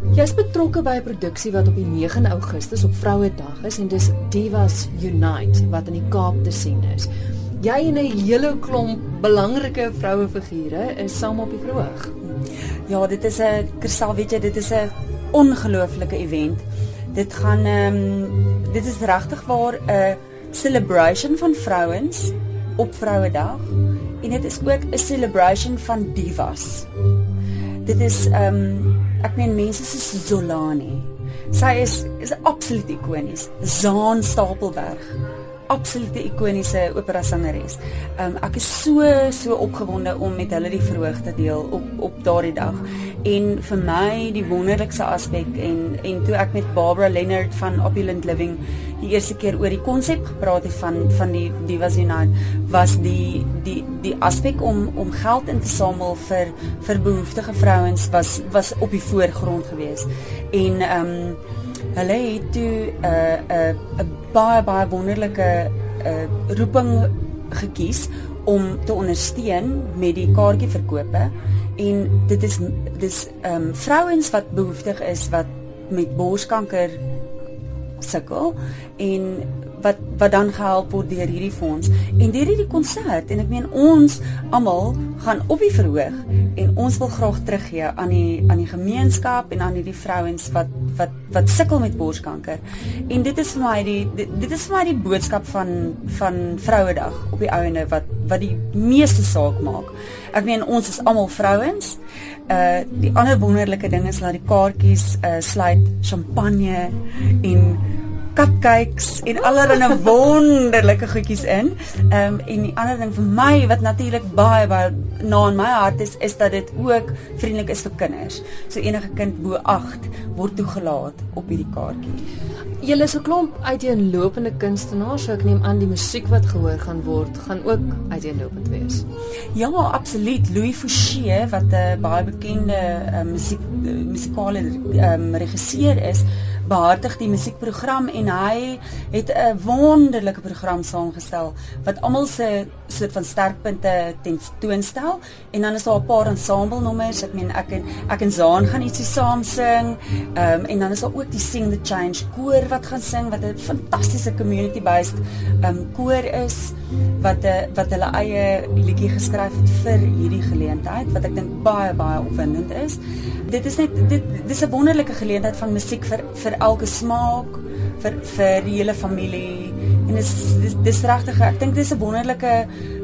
Jy's betrokke by 'n produksie wat op die 9 Augustus op Vrouedag is en dis Divas Unite wat in die Kaap te sien is. Jy en 'n hele klomp belangrike vrouefigure is saam op die verhoog. Ja, dit is 'n Kersal, weet jy, dit is 'n ongelooflike event. Dit gaan ehm um, dit is regtig waar 'n celebration van vrouens op Vrouedag en dit is ook 'n celebration van divas. Dit is ehm um, ek meen mense soos Zolani. Sy is is absoluut ikonies. Zaan Stapelberg absolute ikoniese opera sangeres. Um ek is so so opgewonde om met hulle die verhoog te deel op op daardie dag. En vir my die wonderlikste aspek en en toe ek met Barbara Leonard van Opulent Living die eerste keer oor die konsep gepraat het van van die Unite was die die die aspek om om geld in te samel vir vir behoeftige vrouens was was op die voorgrond gewees. En um hulle het toe 'n uh, 'n uh, 'n uh, baie baie wonderlike uh, roeping gekies om te ondersteun met die kaartjieverkope en dit is dis ehm um, vrouens wat behoeftig is wat met borskanker sukkel en wat wat dan gehelp word deur hierdie fonds. En deur hierdie konsert en ek meen ons almal gaan op die verhoog en ons wil graag teruggee aan die aan die gemeenskap en aan hierdie vrouens wat wat wat sukkel met borskanker. En dit is vir my die dit, dit is vir my die boodskap van van Vrouedag op die ouene wat wat die meeste saak maak. Ek meen ons is almal vrouens. Uh die ander wonderlike ding is dat die kaartjies uh sluit champagne en cupcakes en allerlei wonderlike goedjies in. Ehm um, en die ander ding vir my wat natuurlik baie baie na in my hart is is dat dit ook vriendelik is vir kinders. So enige kind bo 8 word toegelaat op hierdie kaartjie. Julle is 'n klomp uiteenlopende kunstenaars, so ek neem aan die musiek wat gehoor gaan word gaan ook uiteenlopend wees. Ja, absoluut. Louis Fouché wat 'n baie bekende uh, musiek uh, musikale um, regisseur is, behartig die musiekprogram en hy het 'n wonderlike program saamgestel wat almal se soort van sterkpunte tentoonstel en dan is daar 'n paar ensemble nommers. Ek meen ek en ek en Zaan gaan ietsie saam sing. Um, en dan is daar ook die Sing the Change koor wat gaan sing wat 'n fantastiese community based um, koor is wat 'n wat hulle eie liedjie geskryf het vir hierdie geleentheid wat ek dink baie baie opwindend is. Dit is net dit dis 'n wonderlike geleentheid van musiek vir vir elke smaak vir vir die hele familie en dis dis, dis regtig ek dink dis 'n wonderlike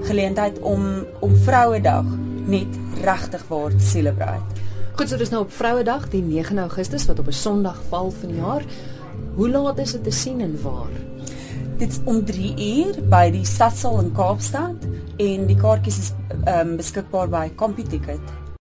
geleentheid om om Vrouedag net regtig waar te celebrate. Goed, so dis nou op Vrouedag, die 9 Augustus wat op 'n Sondag val van die jaar. Hoe laat is dit te sien en waar? Dit is om 3 uur by die Stadsaal in Kaapstad en die kaartjies is um, beskikbaar by CompuTicket.